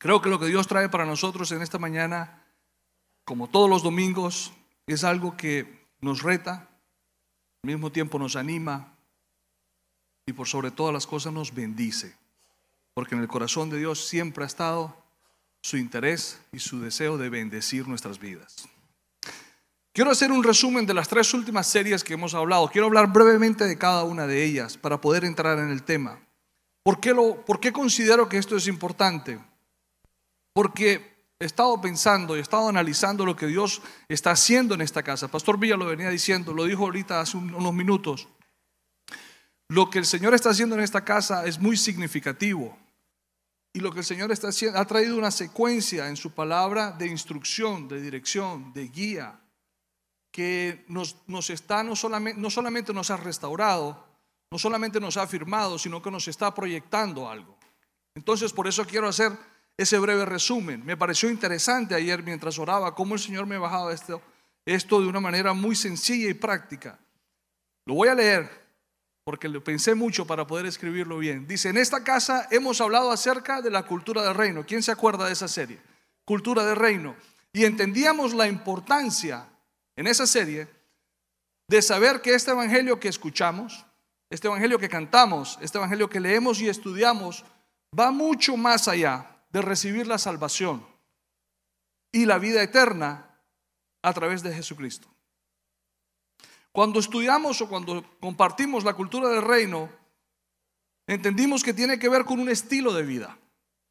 Creo que lo que Dios trae para nosotros en esta mañana, como todos los domingos, es algo que nos reta, al mismo tiempo nos anima y por sobre todas las cosas nos bendice. Porque en el corazón de Dios siempre ha estado su interés y su deseo de bendecir nuestras vidas. Quiero hacer un resumen de las tres últimas series que hemos hablado. Quiero hablar brevemente de cada una de ellas para poder entrar en el tema. ¿Por qué, lo, por qué considero que esto es importante? Porque he estado pensando y he estado analizando lo que Dios está haciendo en esta casa. Pastor Villa lo venía diciendo, lo dijo ahorita hace unos minutos. Lo que el Señor está haciendo en esta casa es muy significativo. Y lo que el Señor está haciendo ha traído una secuencia en su palabra de instrucción, de dirección, de guía, que nos, está, no solamente, no solamente nos ha restaurado, no solamente nos ha afirmado, sino que nos está proyectando algo. Entonces, por eso quiero hacer ese breve resumen. Me pareció interesante ayer mientras oraba cómo el Señor me bajaba esto, esto de una manera muy sencilla y práctica. Lo voy a leer porque lo pensé mucho para poder escribirlo bien. Dice, en esta casa hemos hablado acerca de la cultura del reino. ¿Quién se acuerda de esa serie? Cultura del reino. Y entendíamos la importancia en esa serie de saber que este evangelio que escuchamos, este evangelio que cantamos, este evangelio que leemos y estudiamos, va mucho más allá de recibir la salvación y la vida eterna a través de Jesucristo. Cuando estudiamos o cuando compartimos la cultura del reino, entendimos que tiene que ver con un estilo de vida.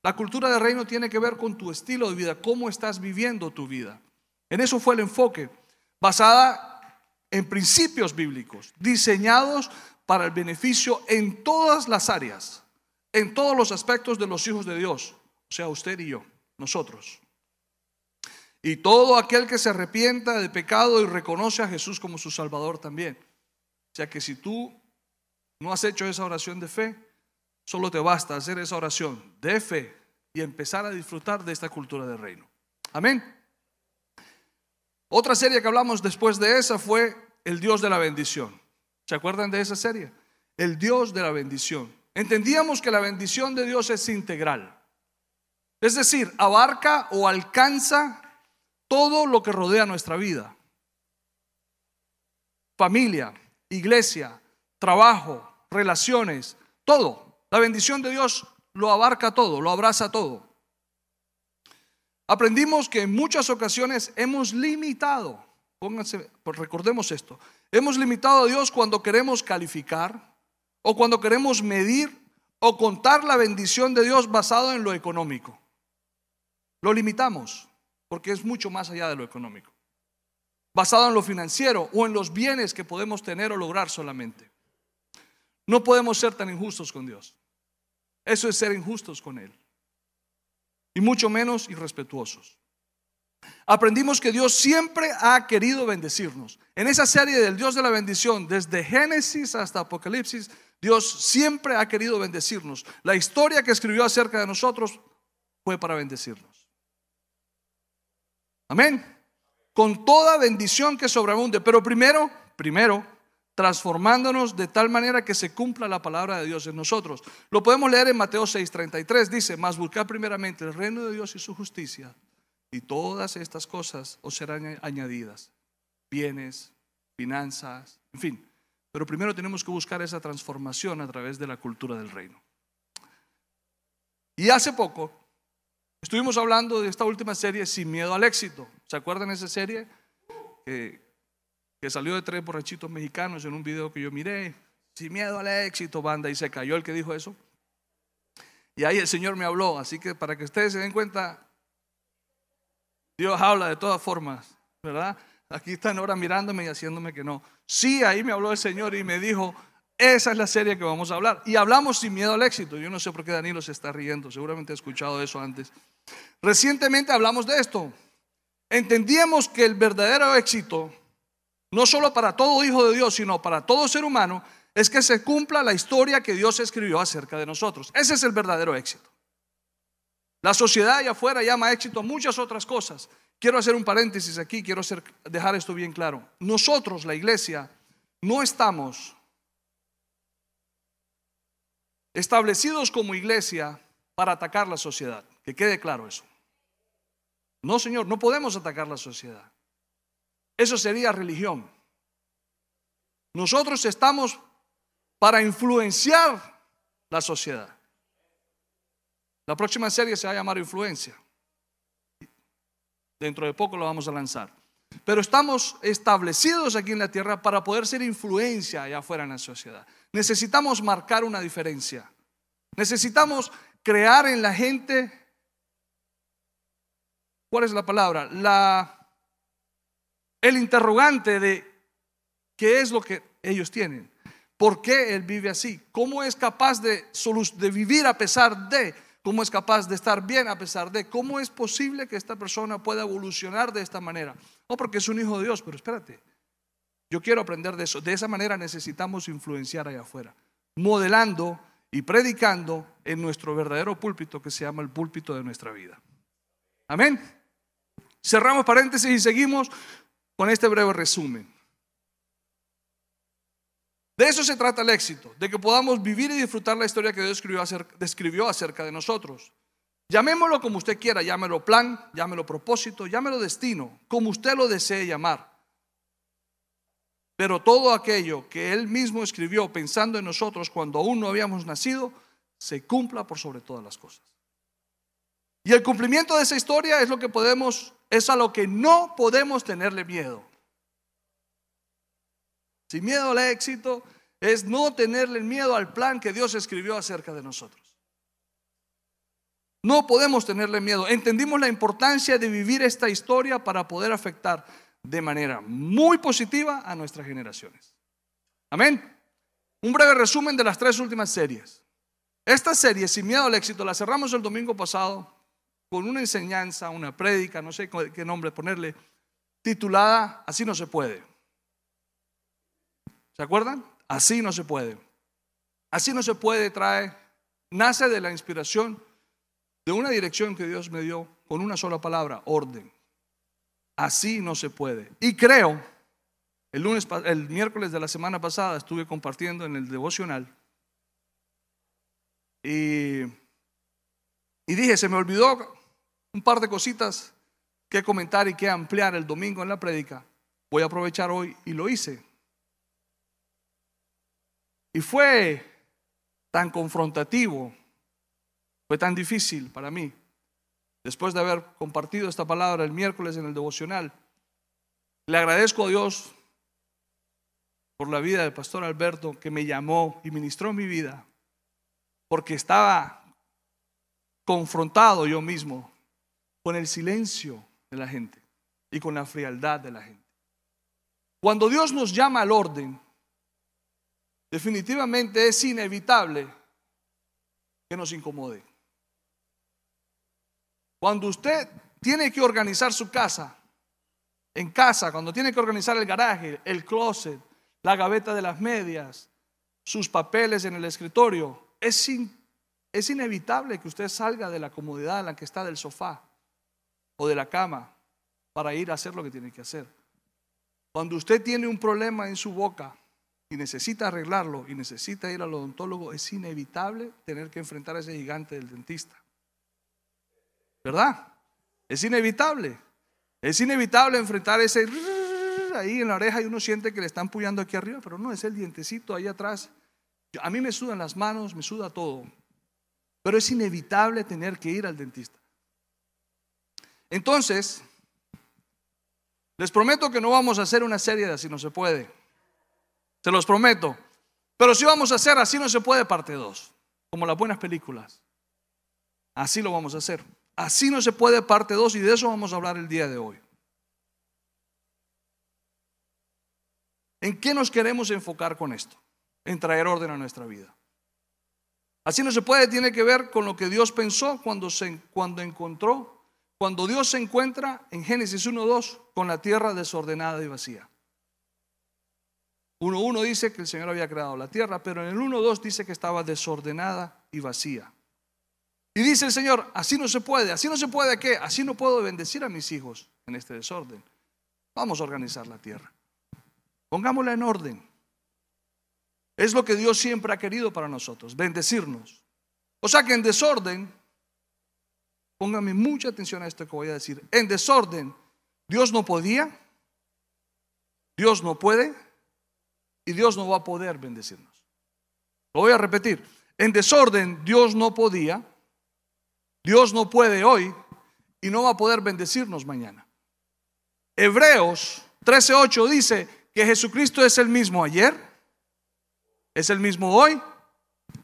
La cultura del reino tiene que ver con tu estilo de vida, cómo estás viviendo tu vida. En eso fue el enfoque basada en principios bíblicos, diseñados para el beneficio en todas las áreas, en todos los aspectos de los hijos de Dios, o sea, usted y yo, nosotros. Y todo aquel que se arrepienta de pecado y reconoce a Jesús como su Salvador también. O sea que si tú no has hecho esa oración de fe, solo te basta hacer esa oración de fe y empezar a disfrutar de esta cultura del reino. Amén. Otra serie que hablamos después de esa fue el Dios de la bendición. ¿Se acuerdan de esa serie? El Dios de la bendición. Entendíamos que la bendición de Dios es integral. Es decir, abarca o alcanza todo lo que rodea nuestra vida. Familia, iglesia, trabajo, relaciones, todo. La bendición de Dios lo abarca todo, lo abraza todo. Aprendimos que en muchas ocasiones hemos limitado, pónganse, pues recordemos esto, hemos limitado a Dios cuando queremos calificar o cuando queremos medir o contar la bendición de Dios basado en lo económico. Lo limitamos porque es mucho más allá de lo económico, basado en lo financiero o en los bienes que podemos tener o lograr solamente. No podemos ser tan injustos con Dios. Eso es ser injustos con Él y mucho menos irrespetuosos. Aprendimos que Dios siempre ha querido bendecirnos. En esa serie del Dios de la bendición, desde Génesis hasta Apocalipsis, Dios siempre ha querido bendecirnos. La historia que escribió acerca de nosotros fue para bendecirnos. Amén. Con toda bendición que sobreabunde. Pero primero, primero, transformándonos de tal manera que se cumpla la palabra de Dios en nosotros. Lo podemos leer en Mateo 6:33, dice, mas buscar primeramente el reino de Dios y su justicia, y todas estas cosas os serán añadidas, bienes, finanzas, en fin. Pero primero tenemos que buscar esa transformación a través de la cultura del reino. Y hace poco estuvimos hablando de esta última serie, Sin miedo al éxito. ¿Se acuerdan de esa serie? Que que salió de tres borrachitos mexicanos en un video que yo miré, sin miedo al éxito, banda, y se cayó el que dijo eso. Y ahí el Señor me habló, así que para que ustedes se den cuenta, Dios habla de todas formas, ¿verdad? Aquí están ahora mirándome y haciéndome que no. Sí, ahí me habló el Señor y me dijo, esa es la serie que vamos a hablar. Y hablamos sin miedo al éxito. Yo no sé por qué Danilo se está riendo, seguramente ha escuchado eso antes. Recientemente hablamos de esto. Entendíamos que el verdadero éxito no solo para todo hijo de Dios, sino para todo ser humano, es que se cumpla la historia que Dios escribió acerca de nosotros. Ese es el verdadero éxito. La sociedad allá afuera llama éxito a muchas otras cosas. Quiero hacer un paréntesis aquí, quiero dejar esto bien claro. Nosotros, la iglesia, no estamos establecidos como iglesia para atacar la sociedad. Que quede claro eso. No, Señor, no podemos atacar la sociedad. Eso sería religión. Nosotros estamos para influenciar la sociedad. La próxima serie se va a llamar Influencia. Dentro de poco lo vamos a lanzar. Pero estamos establecidos aquí en la tierra para poder ser influencia allá afuera en la sociedad. Necesitamos marcar una diferencia. Necesitamos crear en la gente, ¿cuál es la palabra? La, el interrogante de qué es lo que ellos tienen. ¿Por qué él vive así? ¿Cómo es capaz de, de vivir a pesar de? ¿Cómo es capaz de estar bien a pesar de? ¿Cómo es posible que esta persona pueda evolucionar de esta manera? No, porque es un hijo de Dios, pero espérate. Yo quiero aprender de eso. De esa manera necesitamos influenciar allá afuera, modelando y predicando en nuestro verdadero púlpito que se llama el púlpito de nuestra vida. Amén. Cerramos paréntesis y seguimos con este breve resumen. De eso se trata el éxito, de que podamos vivir y disfrutar la historia que Dios describió acerca de nosotros. Llamémoslo como usted quiera, llámelo plan, llámelo propósito, llámelo destino, como usted lo desee llamar. Pero todo aquello que Él mismo escribió pensando en nosotros cuando aún no habíamos nacido, se cumpla por sobre todas las cosas. Y el cumplimiento de esa historia es lo que podemos, es a lo que no podemos tenerle miedo. Sin miedo al éxito es no tenerle miedo al plan que Dios escribió acerca de nosotros. No podemos tenerle miedo. Entendimos la importancia de vivir esta historia para poder afectar de manera muy positiva a nuestras generaciones. Amén. Un breve resumen de las tres últimas series. Esta serie, Sin miedo al éxito, la cerramos el domingo pasado con una enseñanza, una prédica, no sé qué nombre ponerle, titulada Así no se puede. ¿Se acuerdan? Así no se puede. Así no se puede, trae, nace de la inspiración de una dirección que Dios me dio con una sola palabra, orden. Así no se puede. Y creo, el lunes, el miércoles de la semana pasada estuve compartiendo en el devocional y, y dije, se me olvidó un par de cositas que comentar y que ampliar el domingo en la prédica. Voy a aprovechar hoy y lo hice. Y fue tan confrontativo, fue tan difícil para mí, después de haber compartido esta palabra el miércoles en el devocional. Le agradezco a Dios por la vida del pastor Alberto que me llamó y ministró mi vida, porque estaba confrontado yo mismo con el silencio de la gente y con la frialdad de la gente. Cuando Dios nos llama al orden, definitivamente es inevitable que nos incomode. Cuando usted tiene que organizar su casa, en casa, cuando tiene que organizar el garaje, el closet, la gaveta de las medias, sus papeles en el escritorio, es, es inevitable que usted salga de la comodidad en la que está del sofá o de la cama para ir a hacer lo que tiene que hacer. Cuando usted tiene un problema en su boca, y necesita arreglarlo y necesita ir al odontólogo, es inevitable tener que enfrentar a ese gigante del dentista. ¿Verdad? Es inevitable. Es inevitable enfrentar ese ahí en la oreja y uno siente que le están puyando aquí arriba, pero no, es el dientecito ahí atrás. A mí me sudan las manos, me suda todo. Pero es inevitable tener que ir al dentista. Entonces, les prometo que no vamos a hacer una serie de así no se puede. Se los prometo. Pero si vamos a hacer así no se puede parte 2, como las buenas películas. Así lo vamos a hacer. Así no se puede parte 2 y de eso vamos a hablar el día de hoy. ¿En qué nos queremos enfocar con esto? En traer orden a nuestra vida. Así no se puede, tiene que ver con lo que Dios pensó cuando, se, cuando encontró, cuando Dios se encuentra en Génesis 1.2 con la tierra desordenada y vacía. 1.1 dice que el Señor había creado la tierra, pero en el 1.2 dice que estaba desordenada y vacía. Y dice el Señor, así no se puede, así no se puede qué, así no puedo bendecir a mis hijos en este desorden. Vamos a organizar la tierra. Pongámosla en orden. Es lo que Dios siempre ha querido para nosotros, bendecirnos. O sea que en desorden póngame mucha atención a esto que voy a decir. En desorden, Dios no podía, Dios no puede y Dios no va a poder bendecirnos. Lo voy a repetir. En desorden, Dios no podía, Dios no puede hoy y no va a poder bendecirnos mañana. Hebreos 13:8 dice que Jesucristo es el mismo ayer, es el mismo hoy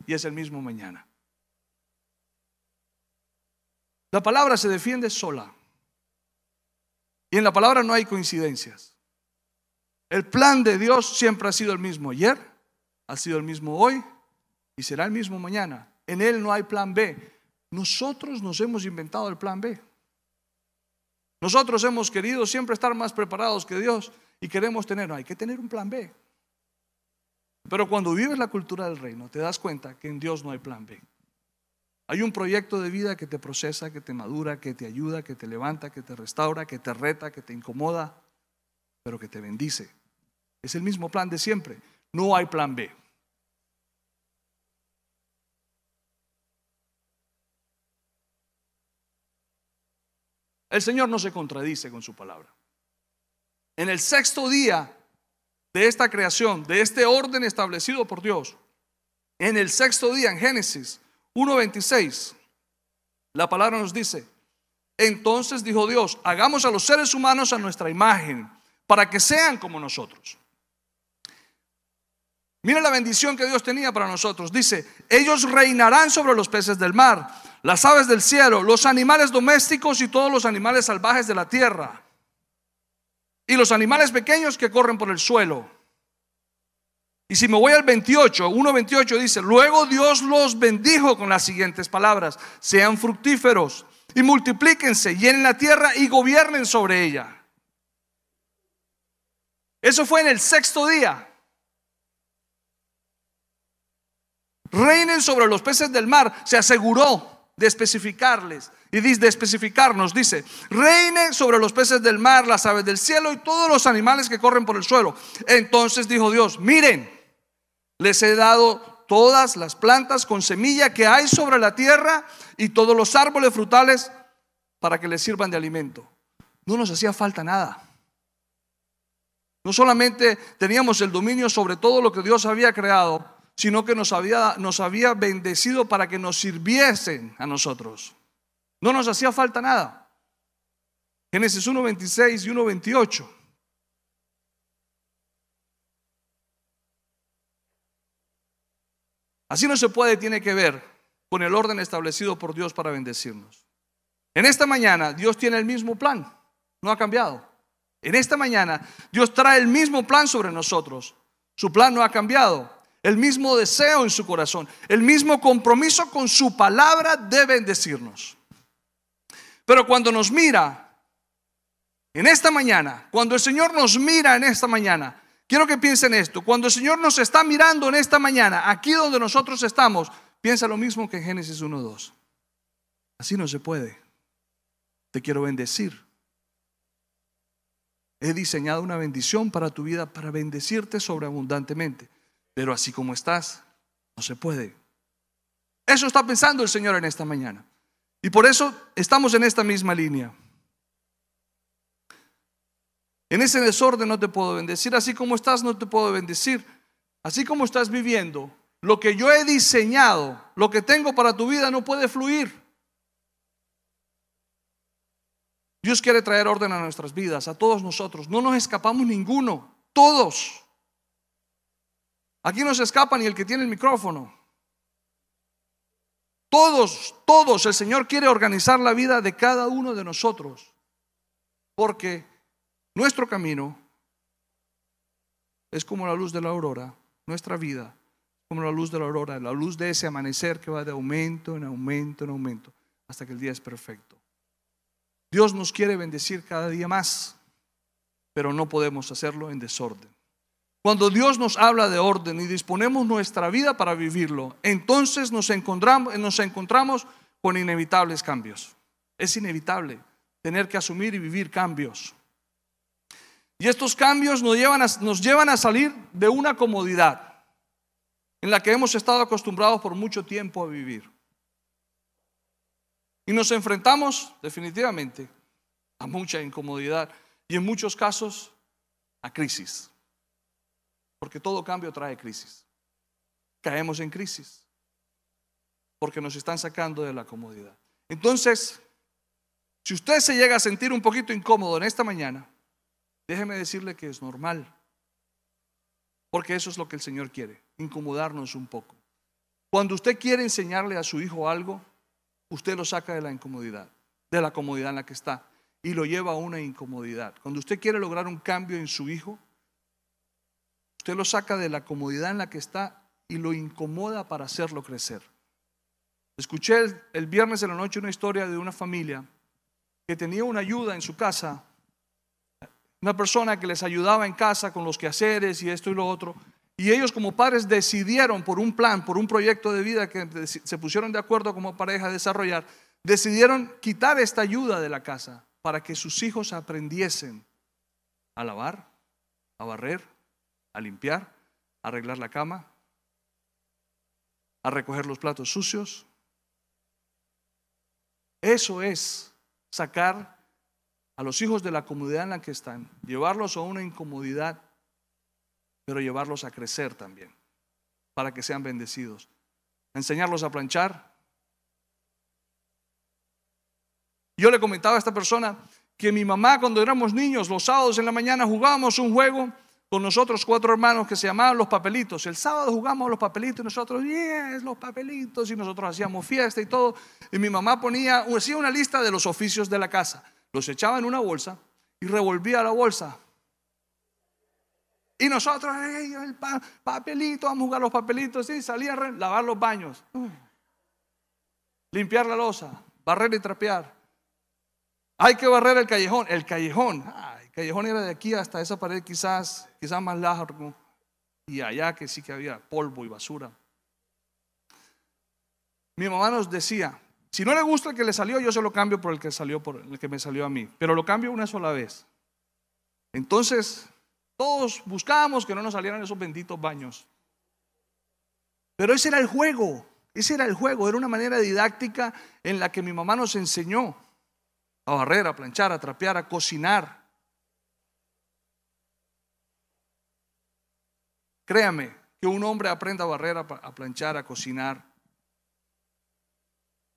y es el mismo mañana. La palabra se defiende sola. Y en la palabra no hay coincidencias. El plan de Dios siempre ha sido el mismo ayer, ha sido el mismo hoy y será el mismo mañana. En Él no hay plan B. Nosotros nos hemos inventado el plan B. Nosotros hemos querido siempre estar más preparados que Dios y queremos tener, hay que tener un plan B. Pero cuando vives la cultura del reino, te das cuenta que en Dios no hay plan B. Hay un proyecto de vida que te procesa, que te madura, que te ayuda, que te levanta, que te restaura, que te reta, que te incomoda, pero que te bendice. Es el mismo plan de siempre. No hay plan B. El Señor no se contradice con su palabra. En el sexto día de esta creación, de este orden establecido por Dios, en el sexto día, en Génesis 1.26, la palabra nos dice, entonces dijo Dios, hagamos a los seres humanos a nuestra imagen, para que sean como nosotros. Mira la bendición que Dios tenía para nosotros. Dice, ellos reinarán sobre los peces del mar, las aves del cielo, los animales domésticos y todos los animales salvajes de la tierra, y los animales pequeños que corren por el suelo. Y si me voy al 28, 1.28 dice, luego Dios los bendijo con las siguientes palabras, sean fructíferos y multiplíquense, llenen la tierra y gobiernen sobre ella. Eso fue en el sexto día. Reinen sobre los peces del mar, se aseguró de especificarles y de especificarnos, dice, reinen sobre los peces del mar, las aves del cielo y todos los animales que corren por el suelo. Entonces dijo Dios, miren, les he dado todas las plantas con semilla que hay sobre la tierra y todos los árboles frutales para que les sirvan de alimento. No nos hacía falta nada. No solamente teníamos el dominio sobre todo lo que Dios había creado, sino que nos había, bendecido para que nos sirviesen a nosotros. No nos hacía falta nada. Génesis 1.26 y 1.28. Así no se puede, tiene que ver con el orden establecido por Dios para bendecirnos. En esta mañana Dios tiene el mismo plan, no ha cambiado. En esta mañana Dios trae el mismo plan sobre nosotros. Su plan no ha cambiado. El mismo deseo en su corazón, el mismo compromiso con su palabra de bendecirnos. Pero cuando nos mira en esta mañana, cuando el Señor nos mira en esta mañana, Quiero que piensen esto. Cuando el Señor nos está mirando en esta mañana, aquí donde nosotros estamos, piensa lo mismo que en Génesis 1.2. Así no se puede. Te quiero bendecir. He diseñado una bendición para tu vida, para bendecirte sobreabundantemente. Pero así como estás, no se puede. Eso está pensando el Señor en esta mañana. Y por eso estamos en esta misma línea. En ese desorden no te puedo bendecir, así como estás no te puedo bendecir. Así como estás viviendo, lo que yo he diseñado, lo que tengo para tu vida no puede fluir. Dios quiere traer orden a nuestras vidas, a todos nosotros. No nos escapamos ninguno, todos. Aquí no se escapa ni el que tiene el micrófono. Todos, todos, el Señor quiere organizar la vida de cada uno de nosotros. Porque nuestro camino es como la luz de la aurora, nuestra vida como la luz de la aurora, la luz de ese amanecer que va de aumento en aumento en aumento hasta que el día es perfecto. Dios nos quiere bendecir cada día más, pero no podemos hacerlo en desorden. Cuando Dios nos habla de orden y disponemos nuestra vida para vivirlo, entonces nos encontramos, nos encontramos con inevitables cambios. Es inevitable tener que asumir y vivir cambios. Y estos cambios nos llevan, a, nos llevan a salir de una comodidad en la que hemos estado acostumbrados por mucho tiempo a vivir. Y nos enfrentamos definitivamente a mucha incomodidad y en muchos casos a crisis. Porque todo cambio trae crisis. Caemos en crisis porque nos están sacando de la comodidad. Entonces, si usted se llega a sentir un poquito incómodo en esta mañana, déjeme decirle que es normal. Porque eso es lo que el Señor quiere, incomodarnos un poco. Cuando usted quiere enseñarle a su hijo algo, usted lo saca de la incomodidad, de la comodidad en la que está, y lo lleva a una incomodidad. Cuando usted quiere lograr un cambio en su hijo, usted lo saca de la comodidad en la que está y lo incomoda para hacerlo crecer. Escuché el, viernes en la noche una historia de una familia que tenía una ayuda en su casa, una persona que les ayudaba en casa con los quehaceres y esto y lo otro. Y ellos como padres decidieron por un plan, por un proyecto de vida que se pusieron de acuerdo como pareja a desarrollar, decidieron quitar esta ayuda de la casa para que sus hijos aprendiesen a lavar, a barrer, a limpiar, a arreglar la cama, a recoger los platos sucios, eso es sacar a los hijos de la comunidad en la que están, llevarlos a una incomodidad, pero llevarlos a crecer también, para que sean bendecidos. Enseñarlos a planchar. Yo le comentaba a esta persona que mi mamá cuando éramos niños, los sábados en la mañana jugábamos un juego con nosotros cuatro hermanos que se llamaban los papelitos. El sábado jugamos los papelitos y nosotros, yes, los papelitos, y nosotros hacíamos fiesta y todo. Y mi mamá ponía, hacía una lista de los oficios de la casa. Los echaba en una bolsa y revolvía la bolsa. Y nosotros, el papelito, vamos a jugar los papelitos, y salía a lavar los baños, limpiar la losa, barrer y trapear. Hay que barrer el callejón, el callejón. Callejón era de aquí hasta esa pared quizás, quizás más largo. Y allá que sí que había polvo y basura. Mi mamá nos decía, si no le gusta el que le salió, yo se lo cambio por el que salió por el que me salió a mí, pero lo cambio una sola vez. Entonces, todos buscábamos que no nos salieran esos benditos baños. Pero ese era el juego, ese era el juego, era una manera didáctica en la que mi mamá nos enseñó a barrer, a planchar, a trapear, a cocinar. Créame, que un hombre aprenda a barrer, a planchar, a cocinar,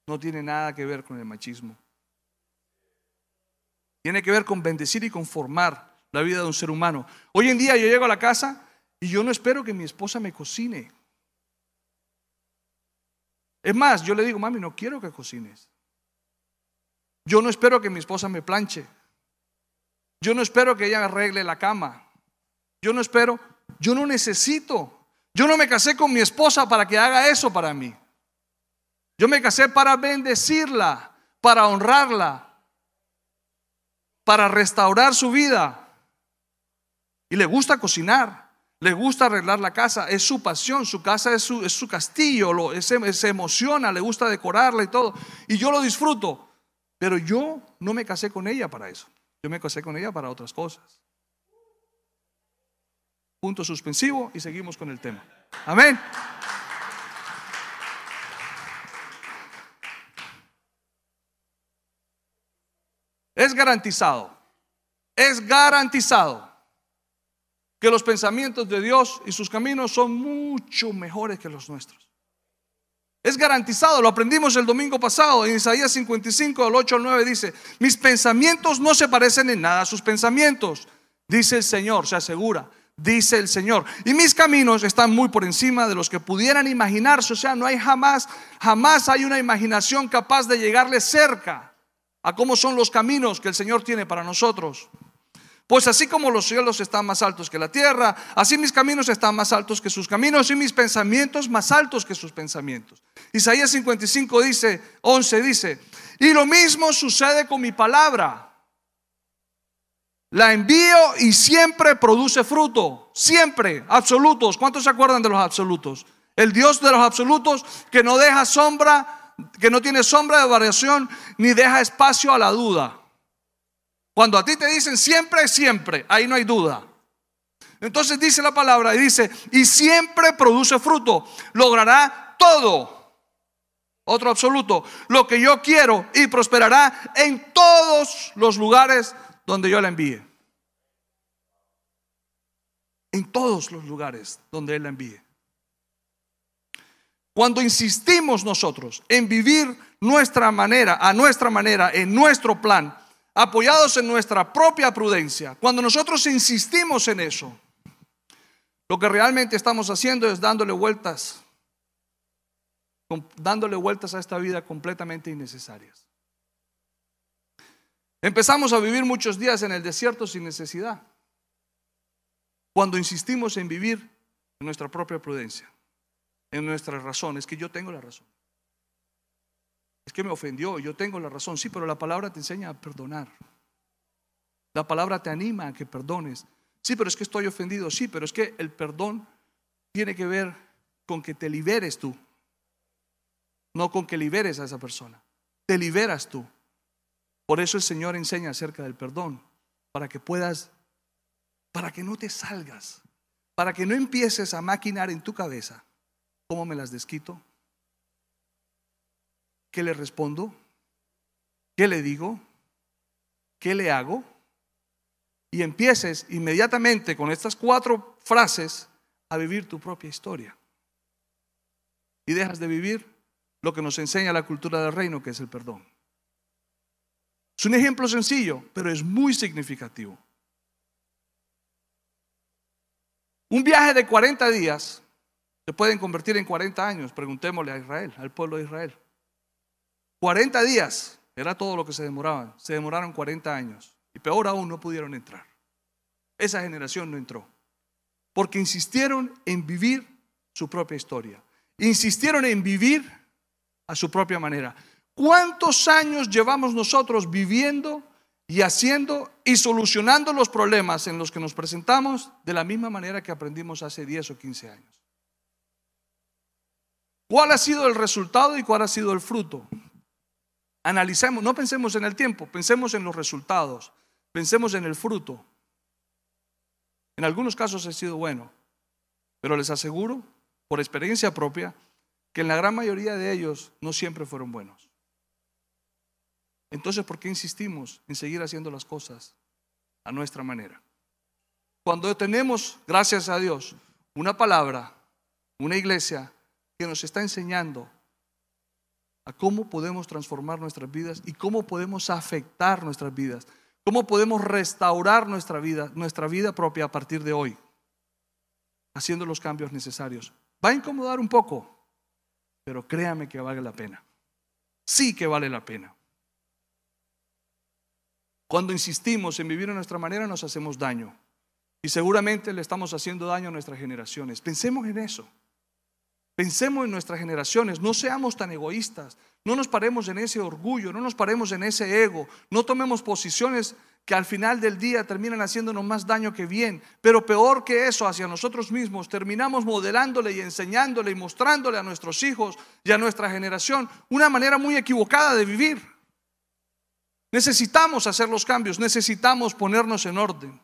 no tiene nada que ver con el machismo. Tiene que ver con bendecir y conformar la vida de un ser humano. Hoy en día yo llego a la casa y yo no espero que mi esposa me cocine. Es más, yo le digo, mami, no quiero que cocines. Yo no espero que mi esposa me planche. Yo no espero que ella arregle la cama. Yo no espero yo no necesito. Yo no me casé con mi esposa para que haga eso para mí. Yo me casé para bendecirla, para honrarla, para restaurar su vida. Y le gusta cocinar, le gusta arreglar la casa, es su pasión, su casa es su, es su castillo, lo, se emociona, le gusta decorarla y todo. Y yo lo disfruto, pero yo no me casé con ella para eso. Yo me casé con ella para otras cosas punto suspensivo y seguimos con el tema. Amén. Es garantizado, es garantizado que los pensamientos de Dios y sus caminos son mucho mejores que los nuestros. Es garantizado, lo aprendimos el domingo pasado en Isaías 55, del 8 al 9 dice, mis pensamientos no se parecen en nada a sus pensamientos, dice el Señor, se asegura dice el Señor. Y mis caminos están muy por encima de los que pudieran imaginarse. O sea, no hay jamás, jamás hay una imaginación capaz de llegarle cerca a cómo son los caminos que el Señor tiene para nosotros. Pues así como los cielos están más altos que la tierra, así mis caminos están más altos que sus caminos y mis pensamientos más altos que sus pensamientos. Isaías 55 dice, 11 dice, y lo mismo sucede con mi palabra la envío y siempre produce fruto. Siempre, absolutos. ¿Cuántos se acuerdan de los absolutos? El Dios de los absolutos que no deja sombra, que no tiene sombra de variación, ni deja espacio a la duda. Cuando a ti te dicen siempre, siempre, ahí no hay duda. Entonces dice la palabra y dice, y siempre produce fruto, logrará todo. Otro absoluto. Lo que yo quiero y prosperará en todos los lugares donde yo la envíe. En todos los lugares donde Él la envíe. Cuando insistimos nosotros en vivir nuestra manera, a nuestra manera, en nuestro plan, apoyados en nuestra propia prudencia, cuando nosotros insistimos en eso, lo que realmente estamos haciendo es dándole vueltas, dándole vueltas a esta vida completamente innecesarias. Empezamos a vivir muchos días en el desierto sin necesidad, cuando insistimos en vivir en nuestra propia prudencia, en nuestras razones, que yo tengo la razón. Es que me ofendió, yo tengo la razón, sí, pero la palabra te enseña a perdonar. La palabra te anima a que perdones. Sí, pero es que estoy ofendido. Sí, pero es que el perdón tiene que ver con que te liberes tú. No con que liberes a esa persona. Te liberas tú. Por eso el Señor enseña acerca del perdón. Para que puedas, para que no te salgas. Para que no empieces a maquinar en tu cabeza. ¿Cómo me las desquito? ¿Qué le respondo? ¿Qué le digo? ¿Qué le hago? y empieces inmediatamente con estas cuatro frases a vivir tu propia historia. Y dejas de vivir lo que nos enseña la cultura del reino, que es el perdón. Es un ejemplo sencillo, pero es muy significativo. Un viaje de 40 días se pueden convertir en 40 años, preguntémosle a Israel, al pueblo de Israel. 40 días era todo lo que se demoraban, se demoraron 40 años. Y peor aún, no pudieron entrar. Esa generación no entró. Porque insistieron en vivir su propia historia. Insistieron en vivir a su propia manera. ¿Cuántos años llevamos nosotros viviendo y haciendo y solucionando los problemas en los que nos presentamos de la misma manera que aprendimos hace 10 o 15 años? ¿Cuál ha sido el resultado y cuál ha sido el fruto? Analicemos, no pensemos en el tiempo, pensemos en los resultados. Pensemos en el fruto. En algunos casos ha sido bueno, pero les aseguro, por experiencia propia, que en la gran mayoría de ellos no siempre fueron buenos. Entonces, ¿por qué insistimos en seguir haciendo las cosas a nuestra manera? Cuando tenemos, gracias a Dios, una palabra, una iglesia que nos está enseñando a cómo podemos transformar nuestras vidas y cómo podemos afectar nuestras vidas. ¿Cómo podemos restaurar nuestra vida, nuestra vida propia a partir de hoy? Haciendo los cambios necesarios. Va a incomodar un poco, pero créame que vale la pena. Sí que vale la pena. Cuando insistimos en vivir a nuestra manera nos hacemos daño. Y seguramente le estamos haciendo daño a nuestras generaciones. Pensemos en eso. Pensemos en nuestras generaciones, no seamos tan egoístas, no nos paremos en ese orgullo, no nos paremos en ese ego, no tomemos posiciones que al final del día terminan haciéndonos más daño que bien, pero peor que eso hacia nosotros mismos, terminamos modelándole y enseñándole y mostrándole a nuestros hijos y a nuestra generación una manera muy equivocada de vivir. Necesitamos hacer los cambios, necesitamos ponernos en orden.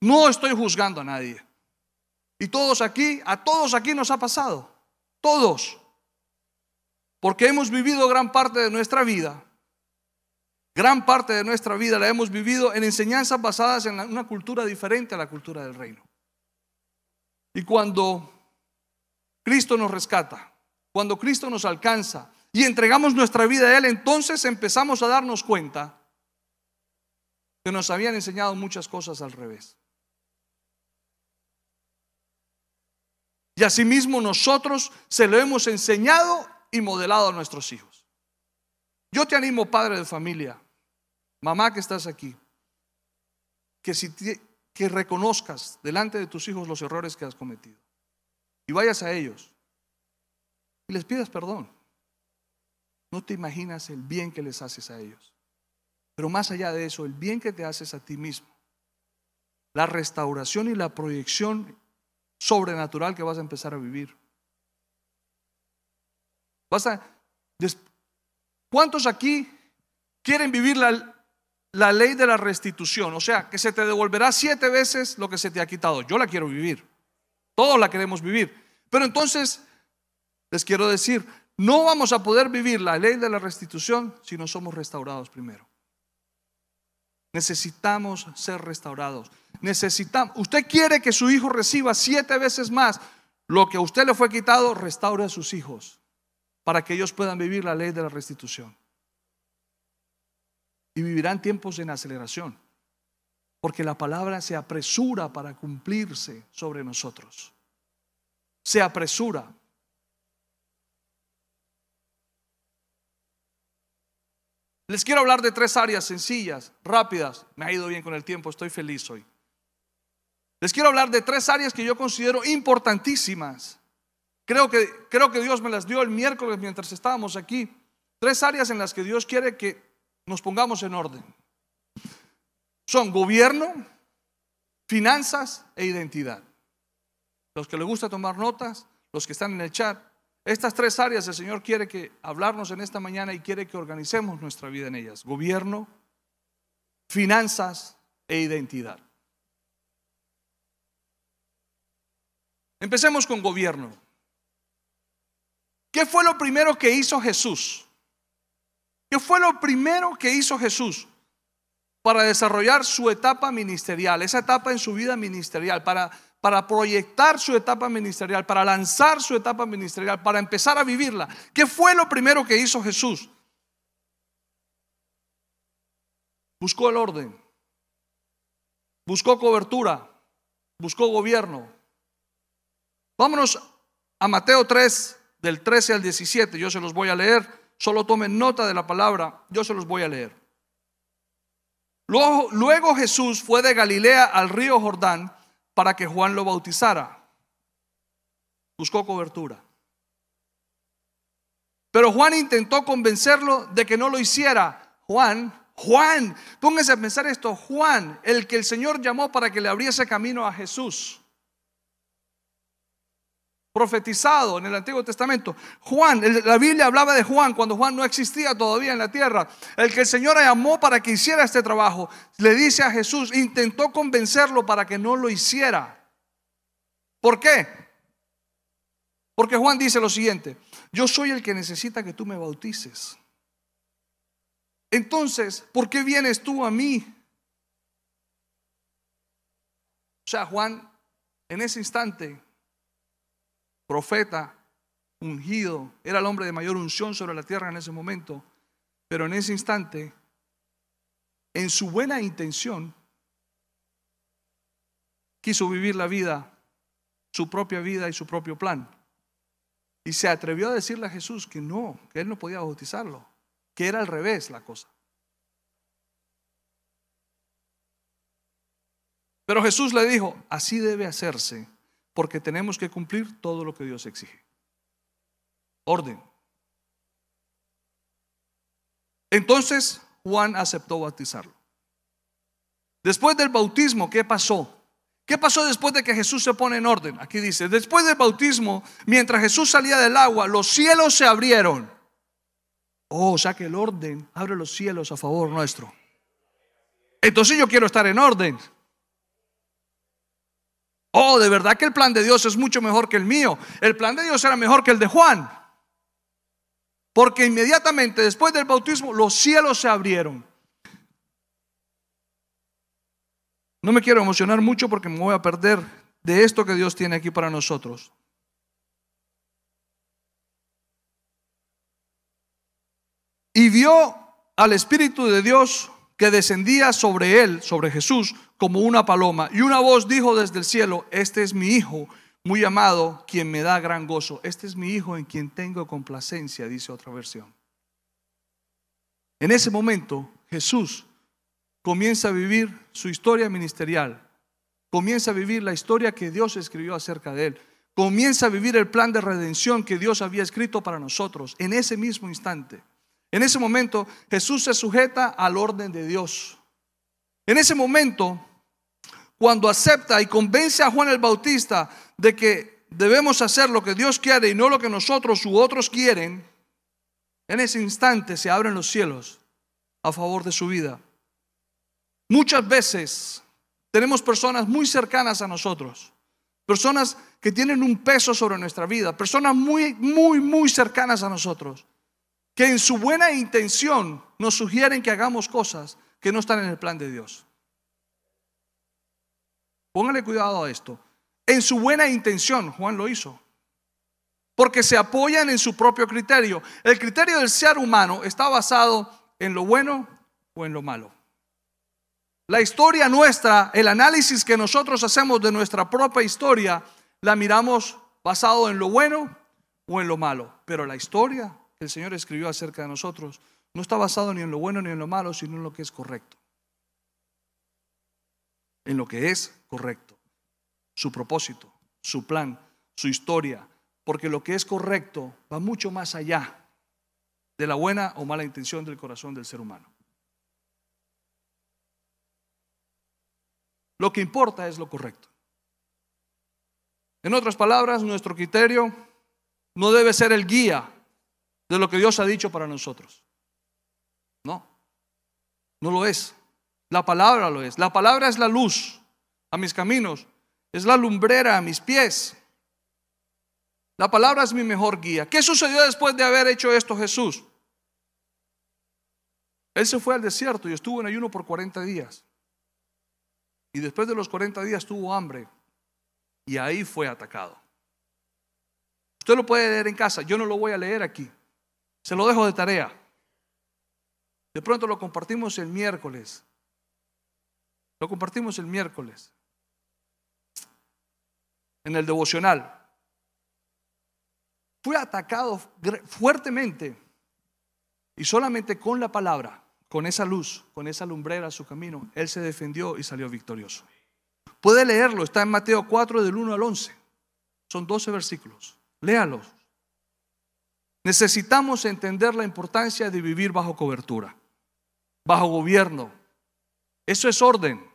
No estoy juzgando a nadie. Y todos aquí, a todos aquí nos ha pasado. Todos. Porque hemos vivido gran parte de nuestra vida. Gran parte de nuestra vida la hemos vivido en enseñanzas basadas en una cultura diferente a la cultura del reino. Y cuando Cristo nos rescata, cuando Cristo nos alcanza y entregamos nuestra vida a Él, entonces empezamos a darnos cuenta que nos habían enseñado muchas cosas al revés. Y asimismo nosotros se lo hemos enseñado y modelado a nuestros hijos. Yo te animo, padre de familia, mamá que estás aquí, que, si que reconozcas delante de tus hijos los errores que has cometido y vayas a ellos y les pidas perdón. No te imaginas el bien que les haces a ellos. Pero más allá de eso, el bien que te haces a ti mismo, la restauración y la proyección sobrenatural que vas a empezar a vivir. ¿Cuántos aquí quieren vivir la, la ley de la restitución? O sea, que se te devolverá siete veces lo que se te ha quitado. Yo la quiero vivir. Todos la queremos vivir. Pero entonces, les quiero decir, no vamos a poder vivir la ley de la restitución si no somos restaurados primero. Necesitamos ser restaurados. Necesitamos, usted quiere que su hijo reciba siete veces más lo que a usted le fue quitado, restaure a sus hijos para que ellos puedan vivir la ley de la restitución. Y vivirán tiempos en aceleración, porque la palabra se apresura para cumplirse sobre nosotros. Se apresura. Les quiero hablar de tres áreas sencillas, rápidas. Me ha ido bien con el tiempo, estoy feliz hoy. Les quiero hablar de tres áreas que yo considero importantísimas. Creo que, creo que Dios me las dio el miércoles mientras estábamos aquí. Tres áreas en las que Dios quiere que nos pongamos en orden. Son gobierno, finanzas e identidad. Los que les gusta tomar notas, los que están en el chat, estas tres áreas el Señor quiere que hablarnos en esta mañana y quiere que organicemos nuestra vida en ellas. Gobierno, finanzas e identidad. Empecemos con gobierno. ¿Qué fue lo primero que hizo Jesús? ¿Qué fue lo primero que hizo Jesús para desarrollar su etapa ministerial, esa etapa en su vida ministerial, para, para proyectar su etapa ministerial, para lanzar su etapa ministerial, para empezar a vivirla? ¿Qué fue lo primero que hizo Jesús? Buscó el orden, buscó cobertura, buscó gobierno, Vámonos a Mateo 3, del 13 al 17. Yo se los voy a leer. Solo tomen nota de la palabra. Yo se los voy a leer. Luego, luego Jesús fue de Galilea al río Jordán para que Juan lo bautizara. Buscó cobertura. Pero Juan intentó convencerlo de que no lo hiciera. Juan, Juan, pónganse a pensar esto, Juan, el que el Señor llamó para que le abriese camino a Jesús profetizado en el Antiguo Testamento. Juan, la Biblia hablaba de Juan cuando Juan no existía todavía en la tierra. El que el Señor llamó para que hiciera este trabajo, le dice a Jesús, intentó convencerlo para que no lo hiciera. ¿Por qué? Porque Juan dice lo siguiente, yo soy el que necesita que tú me bautices. Entonces, ¿por qué vienes tú a mí? O sea, Juan, en ese instante, profeta, ungido, era el hombre de mayor unción sobre la tierra en ese momento, pero en ese instante, en su buena intención, quiso vivir la vida, su propia vida y su propio plan. Y se atrevió a decirle a Jesús que no, que él no podía bautizarlo, que era al revés la cosa. Pero Jesús le dijo, así debe hacerse porque tenemos que cumplir todo lo que Dios exige. Orden. Entonces Juan aceptó bautizarlo. Después del bautismo, ¿qué pasó? ¿Qué pasó después de que Jesús se pone en orden? Aquí dice, después del bautismo, mientras Jesús salía del agua, los cielos se abrieron. Oh, o sea que el orden abre los cielos a favor nuestro. Entonces yo quiero estar en orden. Oh, de verdad que el plan de Dios es mucho mejor que el mío. El plan de Dios era mejor que el de Juan. Porque inmediatamente después del bautismo los cielos se abrieron. No me quiero emocionar mucho porque me voy a perder de esto que Dios tiene aquí para nosotros. Y vio al Espíritu de Dios que descendía sobre él, sobre Jesús, como una paloma. Y una voz dijo desde el cielo, este es mi Hijo, muy amado, quien me da gran gozo. Este es mi Hijo en quien tengo complacencia, dice otra versión. En ese momento, Jesús comienza a vivir su historia ministerial, comienza a vivir la historia que Dios escribió acerca de él, comienza a vivir el plan de redención que Dios había escrito para nosotros en ese mismo instante. En ese momento Jesús se sujeta al orden de Dios. En ese momento, cuando acepta y convence a Juan el Bautista de que debemos hacer lo que Dios quiere y no lo que nosotros u otros quieren, en ese instante se abren los cielos a favor de su vida. Muchas veces tenemos personas muy cercanas a nosotros, personas que tienen un peso sobre nuestra vida, personas muy, muy, muy cercanas a nosotros, que en su buena intención nos sugieren que hagamos cosas que no están en el plan de Dios. Póngale cuidado a esto. En su buena intención, Juan lo hizo. Porque se apoyan en su propio criterio. El criterio del ser humano está basado en lo bueno o en lo malo. La historia nuestra, el análisis que nosotros hacemos de nuestra propia historia, la miramos basado en lo bueno o en lo malo. Pero la historia que el Señor escribió acerca de nosotros no está basado ni en lo bueno ni en lo malo, sino en lo que es correcto. En lo que es correcto. Su propósito, su plan, su historia. Porque lo que es correcto va mucho más allá de la buena o mala intención del corazón del ser humano. Lo que importa es lo correcto. En otras palabras, nuestro criterio no debe ser el guía de lo que Dios ha dicho para nosotros. No, no lo es. La palabra lo es. La palabra es la luz a mis caminos, es la lumbrera a mis pies. La palabra es mi mejor guía. ¿Qué sucedió después de haber hecho esto Jesús? Él se fue al desierto y estuvo en ayuno por 40 días. Y después de los 40 días tuvo hambre y ahí fue atacado. Usted lo puede leer en casa, yo no lo voy a leer aquí. Se lo dejo de tarea. De pronto lo compartimos el miércoles. Lo compartimos el miércoles. En el devocional. Fue atacado fuertemente y solamente con la palabra con esa luz, con esa lumbrera a su camino, él se defendió y salió victorioso. Puede leerlo, está en Mateo 4 del 1 al 11. Son 12 versículos. Léalos. Necesitamos entender la importancia de vivir bajo cobertura, bajo gobierno. Eso es orden.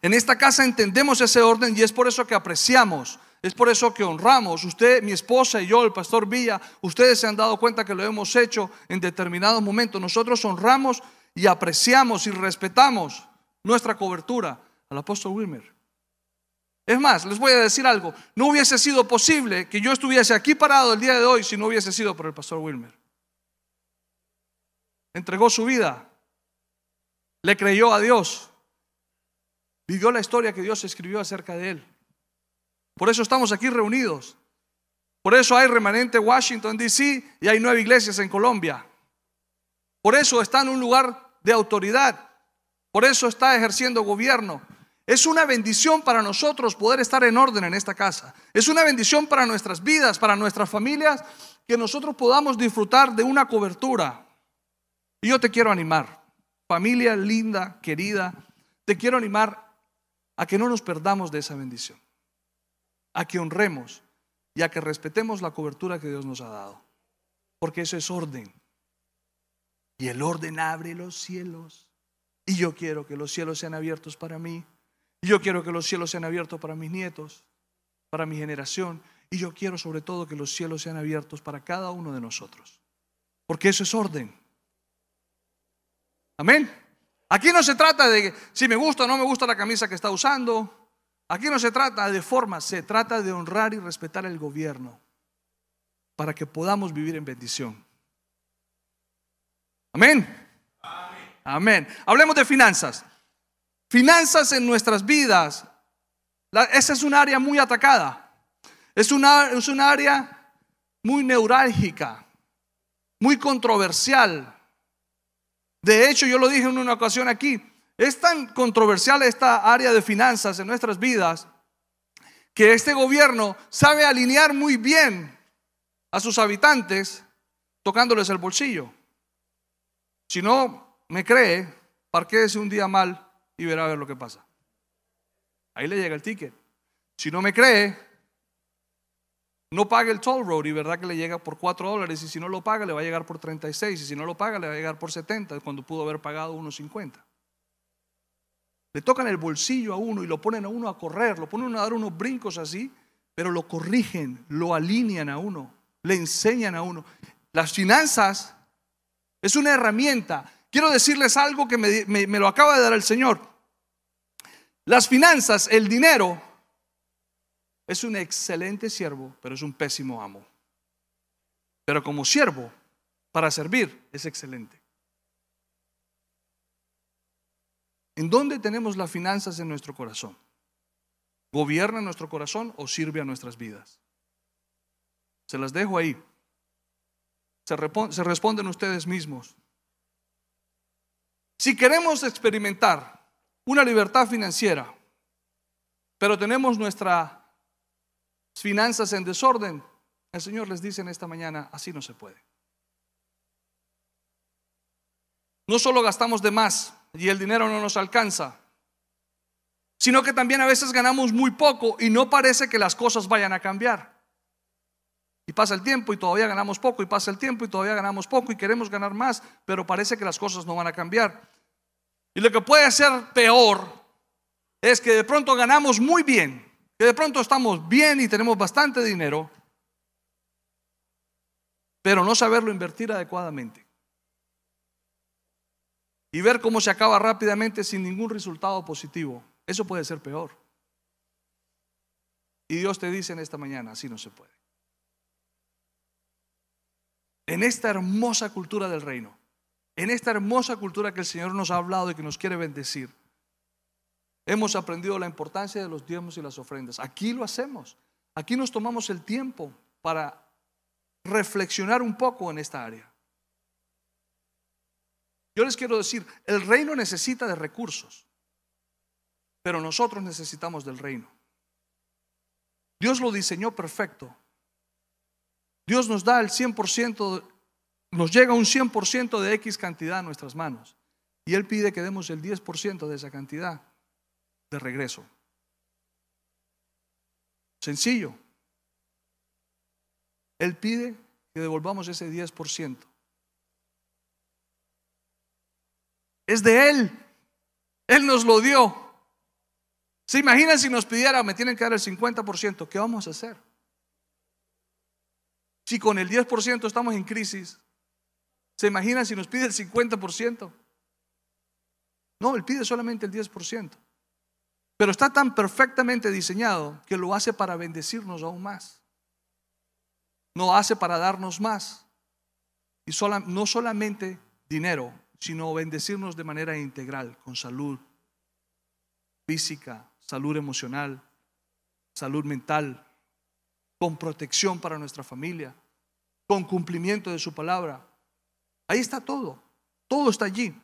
En esta casa entendemos ese orden y es por eso que apreciamos es por eso que honramos. Usted, mi esposa y yo, el pastor Villa, ustedes se han dado cuenta que lo hemos hecho en determinados momentos. Nosotros honramos y apreciamos y respetamos nuestra cobertura al apóstol Wilmer. Es más, les voy a decir algo. No hubiese sido posible que yo estuviese aquí parado el día de hoy si no hubiese sido por el pastor Wilmer. Entregó su vida. Le creyó a Dios. Vivió la historia que Dios escribió acerca de él. Por eso estamos aquí reunidos. Por eso hay remanente Washington, D.C. y hay nueve iglesias en Colombia. Por eso está en un lugar de autoridad. Por eso está ejerciendo gobierno. Es una bendición para nosotros poder estar en orden en esta casa. Es una bendición para nuestras vidas, para nuestras familias, que nosotros podamos disfrutar de una cobertura. Y yo te quiero animar, familia linda, querida, te quiero animar a que no nos perdamos de esa bendición a que honremos y a que respetemos la cobertura que Dios nos ha dado. Porque eso es orden. Y el orden abre los cielos. Y yo quiero que los cielos sean abiertos para mí. Y yo quiero que los cielos sean abiertos para mis nietos, para mi generación. Y yo quiero sobre todo que los cielos sean abiertos para cada uno de nosotros. Porque eso es orden. Amén. Aquí no se trata de si me gusta o no me gusta la camisa que está usando, Aquí no se trata de forma, se trata de honrar y respetar el gobierno para que podamos vivir en bendición. Amén. Amén. Hablemos de finanzas. Finanzas en nuestras vidas. esa es un área muy atacada. Es una, es un área muy neurálgica, muy controversial. De hecho, yo lo dije en una ocasión aquí, es tan controversial esta área de finanzas en nuestras vidas que este gobierno sabe alinear muy bien a sus habitantes tocándoles el bolsillo. Si no me cree, parquéese un día mal y verá a ver lo que pasa. Ahí le llega el ticket. Si no me cree, no pague el toll road y verdad que le llega por 4 dólares y si no lo paga le va a llegar por 36 y si no lo paga le va a llegar por 70 cuando pudo haber pagado unos 50. Le tocan el bolsillo a uno y lo ponen a uno a correr, lo ponen a dar unos brincos así, pero lo corrigen, lo alinean a uno, le enseñan a uno. Las finanzas es una herramienta. Quiero decirles algo que me, lo acaba de dar el Señor. Las finanzas, el dinero, es un excelente siervo, pero es un pésimo amo. Pero como siervo, para servir, es excelente. ¿En dónde tenemos las finanzas en nuestro corazón? ¿Gobierna nuestro corazón o sirve a nuestras vidas? Se las dejo ahí. Se, se responden ustedes mismos. Si queremos experimentar una libertad financiera, pero tenemos nuestras finanzas en desorden, el Señor les dice en esta mañana, así no se puede. No solo gastamos de más y el dinero no nos alcanza, sino que también a veces ganamos muy poco y no parece que las cosas vayan a cambiar. Y pasa el tiempo y todavía ganamos poco, y pasa el tiempo y todavía ganamos poco y queremos ganar más, pero parece que las cosas no van a cambiar. Y lo que puede ser peor es que de pronto ganamos muy bien, que de pronto estamos bien y tenemos bastante dinero, pero no saberlo invertir adecuadamente. Y ver cómo se acaba rápidamente sin ningún resultado positivo. Eso puede ser peor. Y Dios te dice en esta mañana, así no se puede. En esta hermosa cultura del reino, en esta hermosa cultura que el Señor nos ha hablado y que nos quiere bendecir, hemos aprendido la importancia de los diezmos y las ofrendas. Aquí lo hacemos. Aquí nos tomamos el tiempo para reflexionar un poco en esta área. Yo les quiero decir, el reino necesita de recursos, pero nosotros necesitamos del reino. Dios lo diseñó perfecto. Dios nos da el 100%, nos llega un 100% de X cantidad a nuestras manos. Y Él pide que demos el 10% de esa cantidad de regreso. Sencillo. Él pide que devolvamos ese 10%. Es de Él. Él nos lo dio. ¿Se imaginan si nos pidiera, me tienen que dar el 50%? ¿Qué vamos a hacer? Si con el 10% estamos en crisis, ¿se imaginan si nos pide el 50%? No, Él pide solamente el 10%. Pero está tan perfectamente diseñado que lo hace para bendecirnos aún más. No hace para darnos más. Y no solamente dinero, sino bendecirnos de manera integral, con salud física, salud emocional, salud mental, con protección para nuestra familia, con cumplimiento de su palabra. Ahí está todo, todo está allí.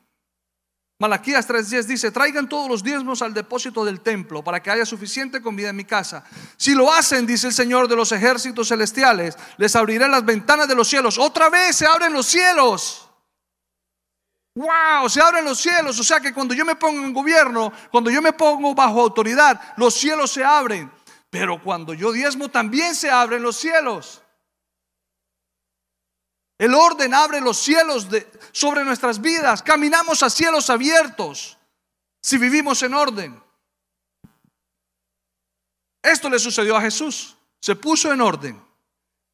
Malaquías 3:10 dice, traigan todos los diezmos al depósito del templo para que haya suficiente comida en mi casa. Si lo hacen, dice el Señor de los ejércitos celestiales, les abriré las ventanas de los cielos. Otra vez se abren los cielos. Wow, se abren los cielos. O sea que cuando yo me pongo en gobierno, cuando yo me pongo bajo autoridad, los cielos se abren. Pero cuando yo diezmo, también se abren los cielos. El orden abre los cielos sobre nuestras vidas. Caminamos a cielos abiertos si vivimos en orden. Esto le sucedió a Jesús. Se puso en orden.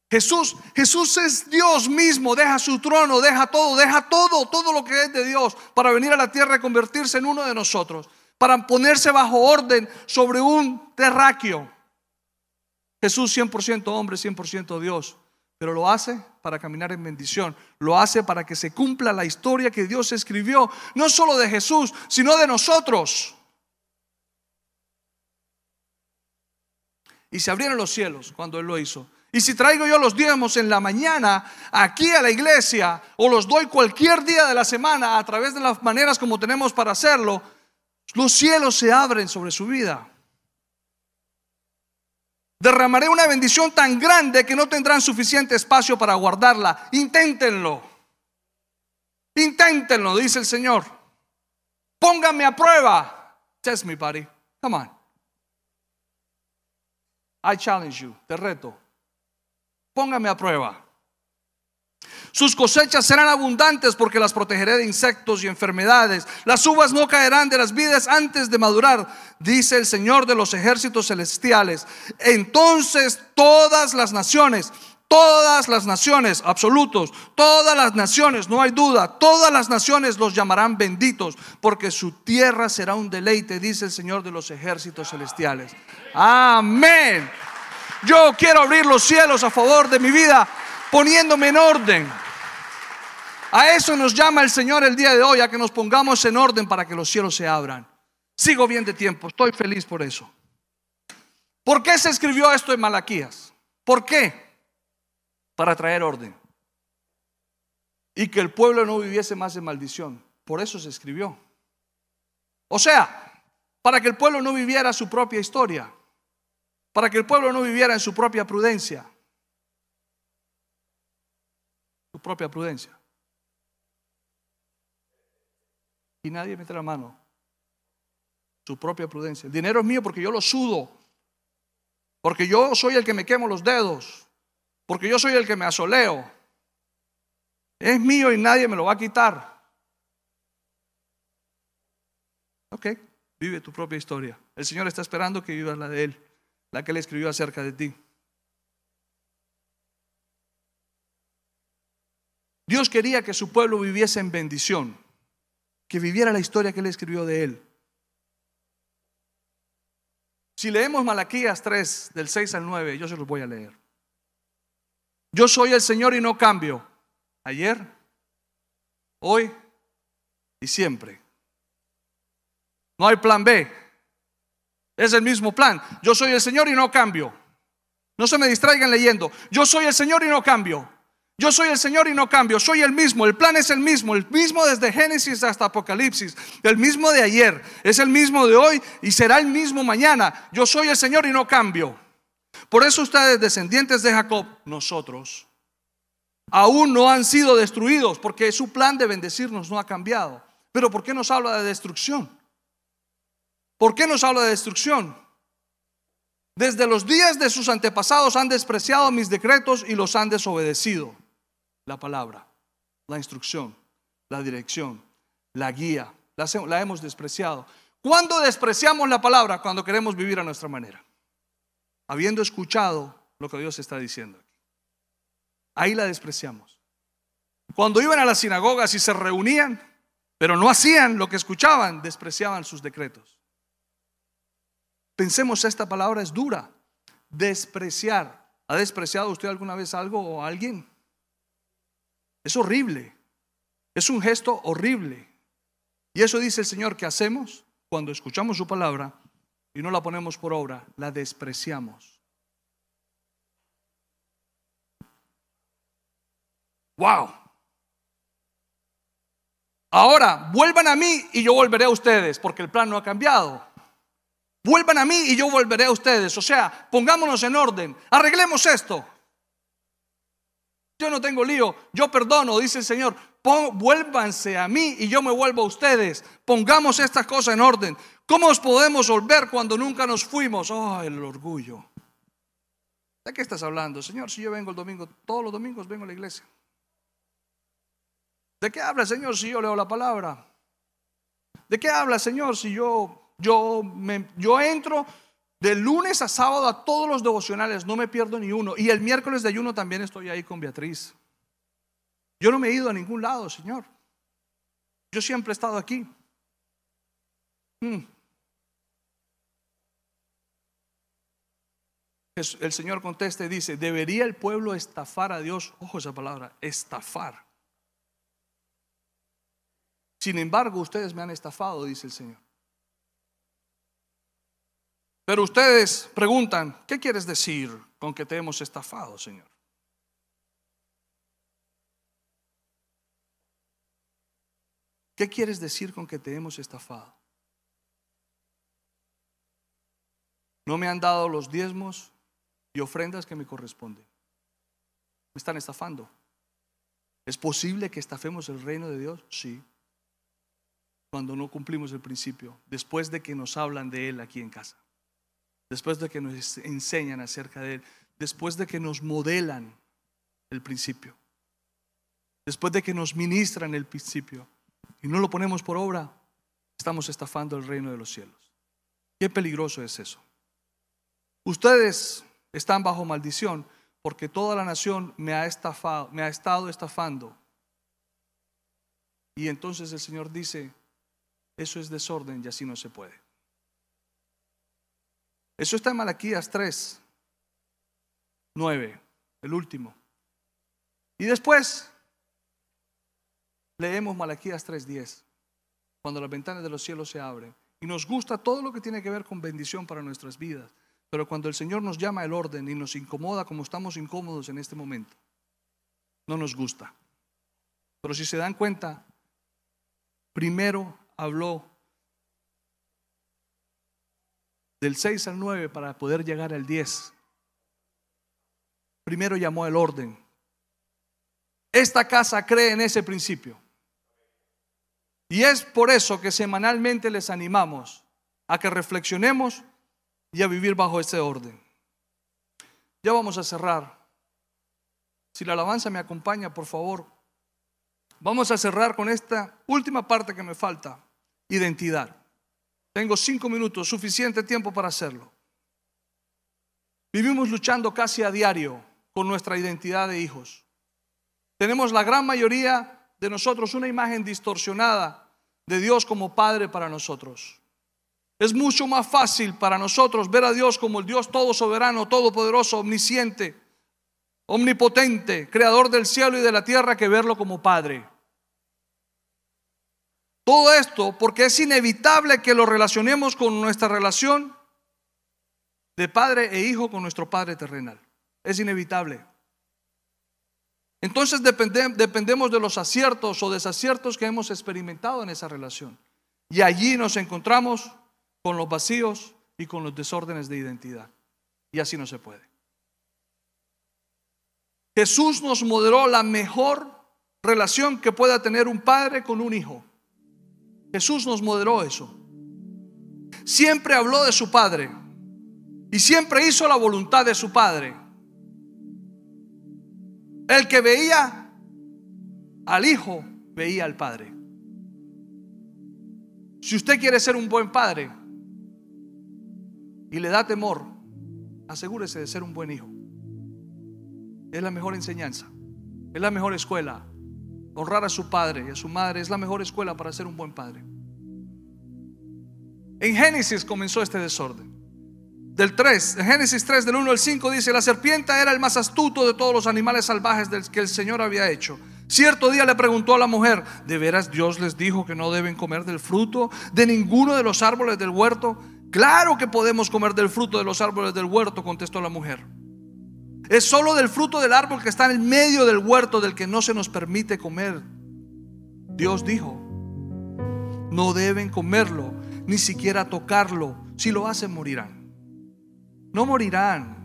Jesús, Jesús es Dios mismo, deja su trono, deja todo, deja todo, todo lo que es de Dios para venir a la tierra y convertirse en uno de nosotros, para ponerse bajo orden sobre un terráqueo. Jesús 100% hombre, 100% Dios, pero lo hace para caminar en bendición, lo hace para que se cumpla la historia que Dios escribió, no solo de Jesús, sino de nosotros. Y se abrieron los cielos cuando Él lo hizo. Y si traigo yo los diezmos en la mañana aquí a la iglesia o los doy cualquier día de la semana a través de las maneras como tenemos para hacerlo, los cielos se abren sobre su vida. Derramaré una bendición tan grande que no tendrán suficiente espacio para guardarla. Inténtenlo. Inténtenlo, dice el Señor. Pónganme a prueba. Test me, buddy. Come on. I challenge you. Te reto póngame a prueba. Sus cosechas serán abundantes porque las protegeré de insectos y enfermedades. Las uvas no caerán de las vides antes de madurar, dice el Señor de los ejércitos celestiales. Entonces todas las naciones, todas las naciones, absolutos, todas las naciones, no hay duda, todas las naciones los llamarán benditos porque su tierra será un deleite, dice el Señor de los ejércitos celestiales. Amén. Yo quiero abrir los cielos a favor de mi vida poniéndome en orden. A eso nos llama el Señor el día de hoy, a que nos pongamos en orden para que los cielos se abran. Sigo bien de tiempo, estoy feliz por eso. ¿Por qué se escribió esto en Malaquías? ¿Por qué? Para traer orden. Y que el pueblo no viviese más de maldición. Por eso se escribió. O sea, para que el pueblo no viviera su propia historia. Para que el pueblo no viviera en su propia prudencia. Propia prudencia. Y nadie mete la mano. Su propia prudencia. El dinero es mío porque yo lo sudo. Porque yo soy el que me quemo los dedos. Porque yo soy el que me asoleo. Es mío y nadie me lo va a quitar. Ok, vive tu propia historia. El Señor está esperando que vivas la de Él, la que Él escribió acerca de ti. Dios quería que su pueblo viviese en bendición, que viviera la historia que Él escribió de Él. Si leemos Malaquías 3, del 6 al 9, yo se los voy a leer. Yo soy el Señor y no cambio. Ayer, hoy y siempre. No hay plan B. Es el mismo plan. Yo soy el Señor y no cambio. No se me distraigan leyendo. Yo soy el Señor y no cambio. Yo soy el Señor y no cambio, soy el mismo, el plan es el mismo, el mismo desde Génesis hasta Apocalipsis, el mismo de ayer, es el mismo de hoy y será el mismo mañana. Yo soy el Señor y no cambio. Por eso ustedes, descendientes de Jacob, nosotros, aún no han sido destruidos, porque su plan de bendecirnos no ha cambiado. Pero ¿por qué nos habla de destrucción? ¿Por qué nos habla de destrucción? Desde los días de sus antepasados han despreciado mis decretos y los han desobedecido la palabra, la instrucción, la dirección, la guía. La, hemos despreciado. ¿Cuándo despreciamos la palabra? Cuando queremos vivir a nuestra manera. Habiendo escuchado lo que Dios está diciendo. Ahí la despreciamos. Cuando iban a las sinagogas y se reunían, pero no hacían lo que escuchaban, despreciaban sus decretos. Pensemos, esta palabra es dura. Despreciar. ¿Ha despreciado usted alguna vez algo o alguien? Es horrible. Es un gesto horrible. Y eso dice el Señor que hacemos cuando escuchamos su palabra y no la ponemos por obra, la despreciamos. Wow. Ahora, vuelvan a mí y yo volveré a ustedes, porque el plan no ha cambiado. Vuelvan a mí y yo volveré a ustedes. O sea, pongámonos en orden, arreglemos esto. Yo no tengo lío, yo perdono, dice el Señor. vuélvanse a mí y yo me vuelvo a ustedes. Pongamos estas cosas en orden. ¿Cómo os podemos volver cuando nunca nos fuimos? Oh, el orgullo. ¿De qué estás hablando? Señor, si yo vengo el domingo, todos los domingos vengo a la iglesia. ¿De qué habla, Señor, si yo leo la palabra? ¿De qué habla, Señor, si yo, yo, me, yo entro de lunes a sábado a todos los devocionales, no me pierdo ni uno. Y el miércoles de ayuno también estoy ahí con Beatriz. Yo no me he ido a ningún lado, Señor. Yo siempre he estado aquí. Hmm. El Señor contesta y dice, ¿debería el pueblo estafar a Dios? Ojo esa palabra, estafar. Sin embargo, ustedes me han estafado, dice el Señor. Pero ustedes preguntan, ¿qué quieres decir con que te hemos estafado, Señor? ¿Qué quieres decir con que te hemos estafado? No me han dado los diezmos y ofrendas que me corresponden. Me están estafando. ¿Es posible que estafemos el reino de Dios? Sí. Cuando no cumplimos el principio, después de que nos hablan de Él aquí en casa después de que nos enseñan acerca de Él, después de que nos modelan el principio, después de que nos ministran el principio y no lo ponemos por obra, estamos estafando el reino de los cielos. Qué peligroso es eso. Ustedes están bajo maldición porque toda la nación me ha estafado, me ha estado estafando. Y entonces el Señor dice, eso es desorden y así no se puede. Eso está en Malaquías 3. 9, el último. Y después leemos Malaquías 3:10, cuando las ventanas de los cielos se abren. Y nos gusta todo lo que tiene que ver con bendición para nuestras vidas. Pero cuando el Señor nos llama al orden y nos incomoda como estamos incómodos en este momento, no nos gusta. Pero si se dan cuenta, primero habló del 6 al 9 para poder llegar al 10. Primero llamó el orden. Esta casa cree en ese principio. Y es por eso que semanalmente les animamos a que reflexionemos y a vivir bajo ese orden. Ya vamos a cerrar. Si la alabanza me acompaña, por favor. Vamos a cerrar con esta última parte que me falta, identidad. Tengo cinco minutos, suficiente tiempo para hacerlo. Vivimos luchando casi a diario con nuestra identidad de hijos. Tenemos la gran mayoría de nosotros una imagen distorsionada de Dios como Padre para nosotros. Es mucho más fácil para nosotros ver a Dios como el Dios todo soberano, todopoderoso, omnisciente, omnipotente, creador del cielo y de la tierra, que verlo como Padre. Todo esto porque es inevitable que lo relacionemos con nuestra relación de padre e hijo con nuestro Padre terrenal. Es inevitable. Entonces dependemos de los aciertos o desaciertos que hemos experimentado en esa relación. Y allí nos encontramos con los vacíos y con los desórdenes de identidad. Y así no se puede. Jesús nos modeló la mejor relación que pueda tener un padre con un hijo. Jesús nos modeló eso. Siempre habló de su Padre y siempre hizo la voluntad de su Padre. El que veía al Hijo, veía al Padre. Si usted quiere ser un buen padre y le da temor, asegúrese de ser un buen hijo. Es la mejor enseñanza, es la mejor escuela, Honrar a su padre y a su madre es la mejor escuela para ser un buen padre. En Génesis comenzó este desorden. Del 3, en Génesis 3, del 1 al 5 dice, la serpiente era el más astuto de todos los animales salvajes que el Señor había hecho. Cierto día le preguntó a la mujer, ¿de veras Dios les dijo que no deben comer del fruto de ninguno de los árboles del huerto? Claro que podemos comer del fruto de los árboles del huerto, contestó la mujer. Es solo del fruto del árbol que está en medio del huerto del que no se nos permite comer. Dios dijo, no deben comerlo, ni siquiera tocarlo. Si lo hacen, morirán. No morirán.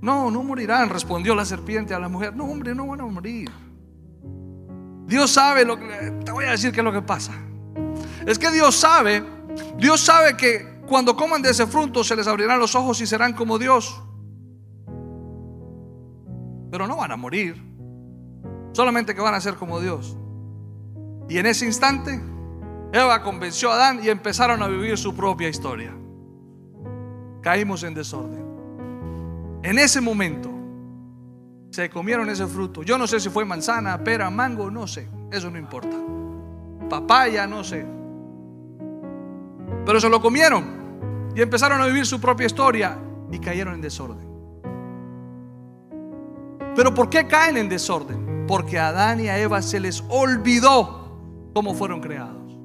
No, no morirán, respondió la serpiente a la mujer. No, hombre, no van a morir. Dios sabe lo que... Te voy a decir qué es lo que pasa. Es que Dios sabe, Dios sabe que cuando coman de ese fruto se les abrirán los ojos y serán como Dios pero no van a morir. Solamente que van a ser como Dios. Y en ese instante, Eva convenció a Adán y empezaron a vivir su propia historia. Caímos en desorden. En ese momento, se comieron ese fruto. Yo no sé si fue manzana, pera, mango, no sé. Eso no importa. Papaya, no sé. Pero se lo comieron y empezaron a vivir su propia historia y cayeron en desorden. Pero ¿por qué caen en desorden? Porque a Adán y a Eva se les olvidó cómo fueron creados.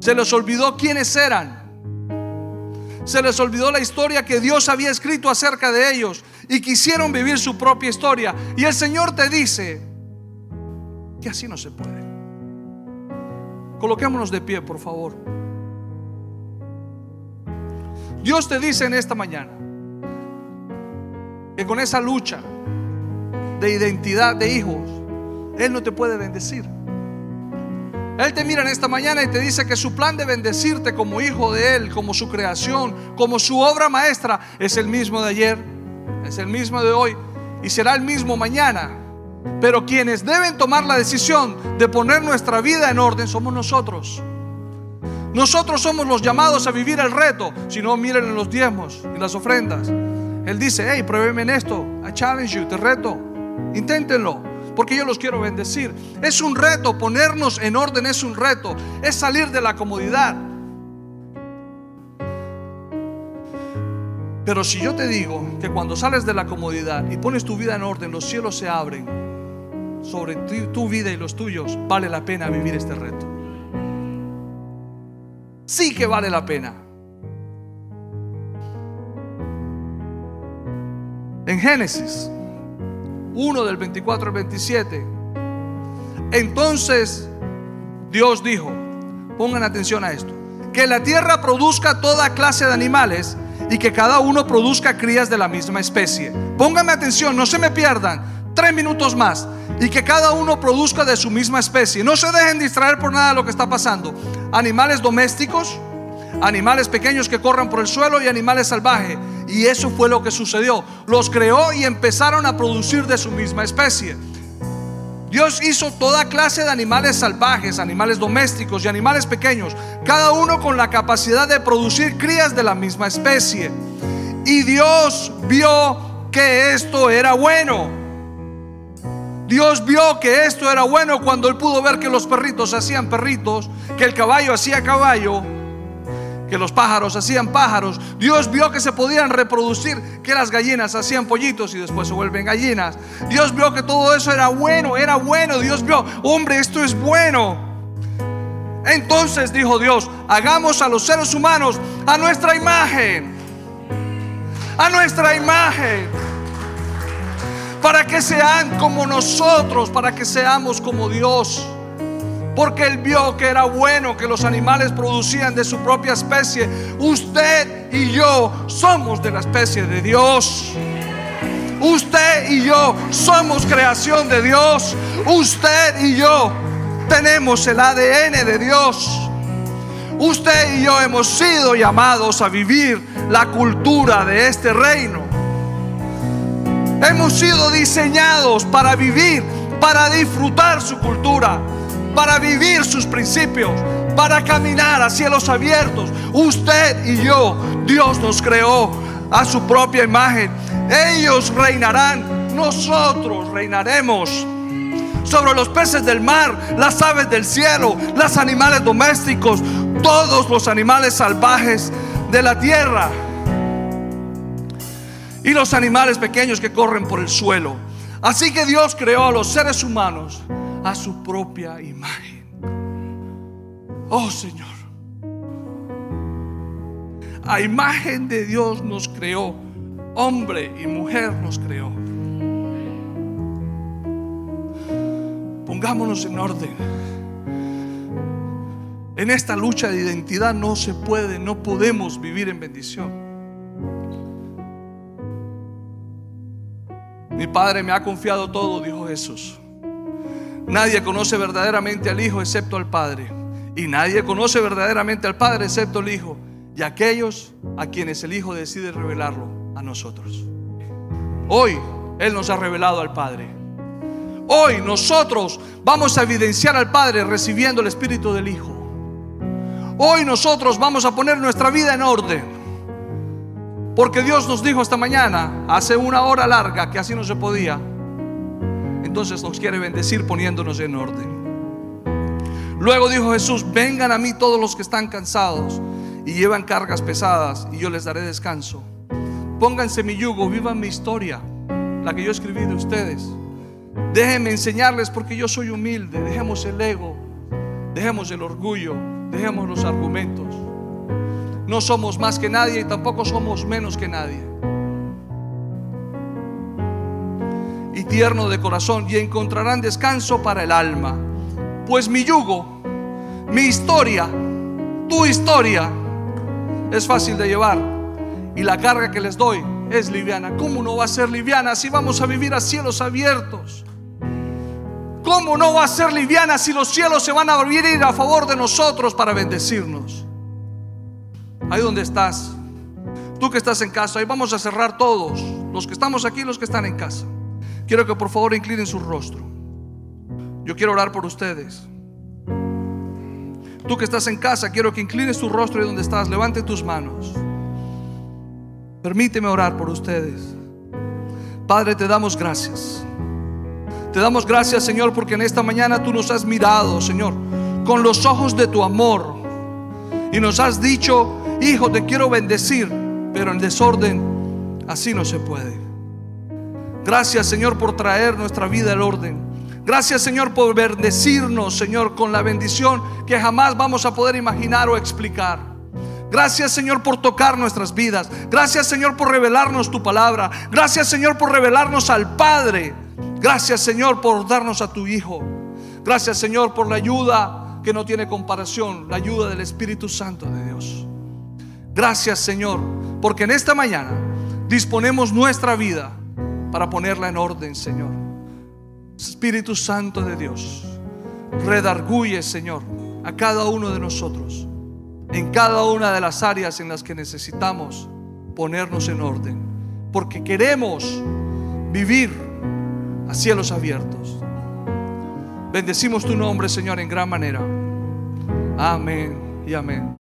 Se les olvidó quiénes eran. Se les olvidó la historia que Dios había escrito acerca de ellos y quisieron vivir su propia historia. Y el Señor te dice que así no se puede. Coloquémonos de pie, por favor. Dios te dice en esta mañana, que con esa lucha de identidad de hijos, Él no te puede bendecir. Él te mira en esta mañana y te dice que su plan de bendecirte como hijo de Él, como su creación, como su obra maestra, es el mismo de ayer, es el mismo de hoy y será el mismo mañana. Pero quienes deben tomar la decisión de poner nuestra vida en orden somos nosotros. Nosotros somos los llamados a vivir el reto. Si no, miren en los diezmos y las ofrendas. Él dice, hey, pruébeme en esto. I challenge you, te reto. Inténtenlo, porque yo los quiero bendecir. Es un reto, ponernos en orden es un reto. Es salir de la comodidad. Pero si yo te digo que cuando sales de la comodidad y pones tu vida en orden, los cielos se abren sobre tu, vida y los tuyos, vale la pena vivir este reto. Sí que vale la pena. En Génesis 1 del 24 al 27, entonces Dios dijo, pongan atención a esto, que la tierra produzca toda clase de animales y que cada uno produzca crías de la misma especie. Pónganme atención, no se me pierdan. Tres minutos más. Y que cada uno produzca de su misma especie. No se dejen distraer por nada de lo que está pasando. Animales domésticos, animales pequeños que corran por el suelo y animales salvajes. Y eso fue lo que sucedió. Los creó y empezaron a producir de su misma especie. Dios hizo toda clase de animales salvajes, animales domésticos y animales pequeños, cada uno con la capacidad de producir crías de la misma especie. Y Dios vio que esto era bueno. Dios vio que esto era bueno cuando él pudo ver que los perritos hacían perritos, que el caballo hacía caballo que los pájaros hacían pájaros. Dios vio que se podían reproducir, que las gallinas hacían pollitos y después se vuelven gallinas. Dios vio que todo eso era bueno, era bueno. Dios vio, hombre, esto es bueno. Entonces dijo Dios, hagamos a los seres humanos a nuestra imagen. A nuestra imagen. Para que sean como nosotros, para que seamos como Dios. Porque él vio que era bueno que los animales producían de su propia especie. Usted y yo somos de la especie de Dios. Usted y yo somos creación de Dios. Usted y yo tenemos el ADN de Dios. Usted y yo hemos sido llamados a vivir la cultura de este reino. Hemos sido diseñados para vivir, para disfrutar su cultura para vivir sus principios, para caminar a cielos abiertos. Usted y yo, Dios nos creó a su propia imagen. Ellos reinarán, nosotros reinaremos sobre los peces del mar, las aves del cielo, los animales domésticos, todos los animales salvajes de la tierra y los animales pequeños que corren por el suelo. Así que Dios creó a los seres humanos a su propia imagen. Oh Señor, a imagen de Dios nos creó, hombre y mujer nos creó. Pongámonos en orden. En esta lucha de identidad no se puede, no podemos vivir en bendición. Mi Padre me ha confiado todo, dijo Jesús. Nadie conoce verdaderamente al Hijo excepto al Padre. Y nadie conoce verdaderamente al Padre excepto el Hijo. Y aquellos a quienes el Hijo decide revelarlo a nosotros. Hoy Él nos ha revelado al Padre. Hoy nosotros vamos a evidenciar al Padre recibiendo el Espíritu del Hijo. Hoy nosotros vamos a poner nuestra vida en orden. Porque Dios nos dijo esta mañana, hace una hora larga, que así no se podía, entonces nos quiere bendecir poniéndonos en orden. Luego dijo Jesús, vengan a mí todos los que están cansados y llevan cargas pesadas y yo les daré descanso. Pónganse mi yugo, vivan mi historia, la que yo escribí de ustedes. Déjenme enseñarles porque yo soy humilde. Dejemos el ego, dejemos el orgullo, dejemos los argumentos. No somos más que nadie y tampoco somos menos que nadie. Y tierno de corazón y encontrarán descanso para el alma. Pues mi yugo, mi historia, tu historia es fácil de llevar y la carga que les doy es liviana. ¿Cómo no va a ser liviana si vamos a vivir a cielos abiertos? ¿Cómo no va a ser liviana si los cielos se van a abrir a favor de nosotros para bendecirnos? Ahí donde estás, tú que estás en casa, ahí vamos a cerrar todos, los que estamos aquí, los que están en casa. Quiero que por favor inclinen su rostro. Yo quiero orar por ustedes. Tú que estás en casa, quiero que inclines tu rostro y donde estás, levante tus manos. Permíteme orar por ustedes. Padre, te damos gracias. Te damos gracias, Señor, porque en esta mañana tú nos has mirado, Señor, con los ojos de tu amor. Y nos has dicho, hijo, te quiero bendecir Pero en desorden así no se puede. Gracias Señor por traer nuestra vida al orden. Gracias Señor por bendecirnos, Señor, con la bendición que jamás vamos a poder imaginar o explicar. Gracias Señor por tocar nuestras vidas. Gracias Señor por revelarnos tu palabra. Gracias Señor por revelarnos al Padre. Gracias Señor por darnos a tu Hijo. Gracias Señor por la ayuda que no tiene comparación, la ayuda del Espíritu Santo de Dios. Gracias Señor, porque en esta mañana disponemos nuestra vida para ponerla en orden, Señor. Espíritu Santo de Dios, redarguye, Señor, a cada uno de nosotros en cada una de las áreas en las que necesitamos ponernos en orden, porque queremos vivir a cielos abiertos. Bendecimos tu nombre, Señor, en gran manera. Amén y amén.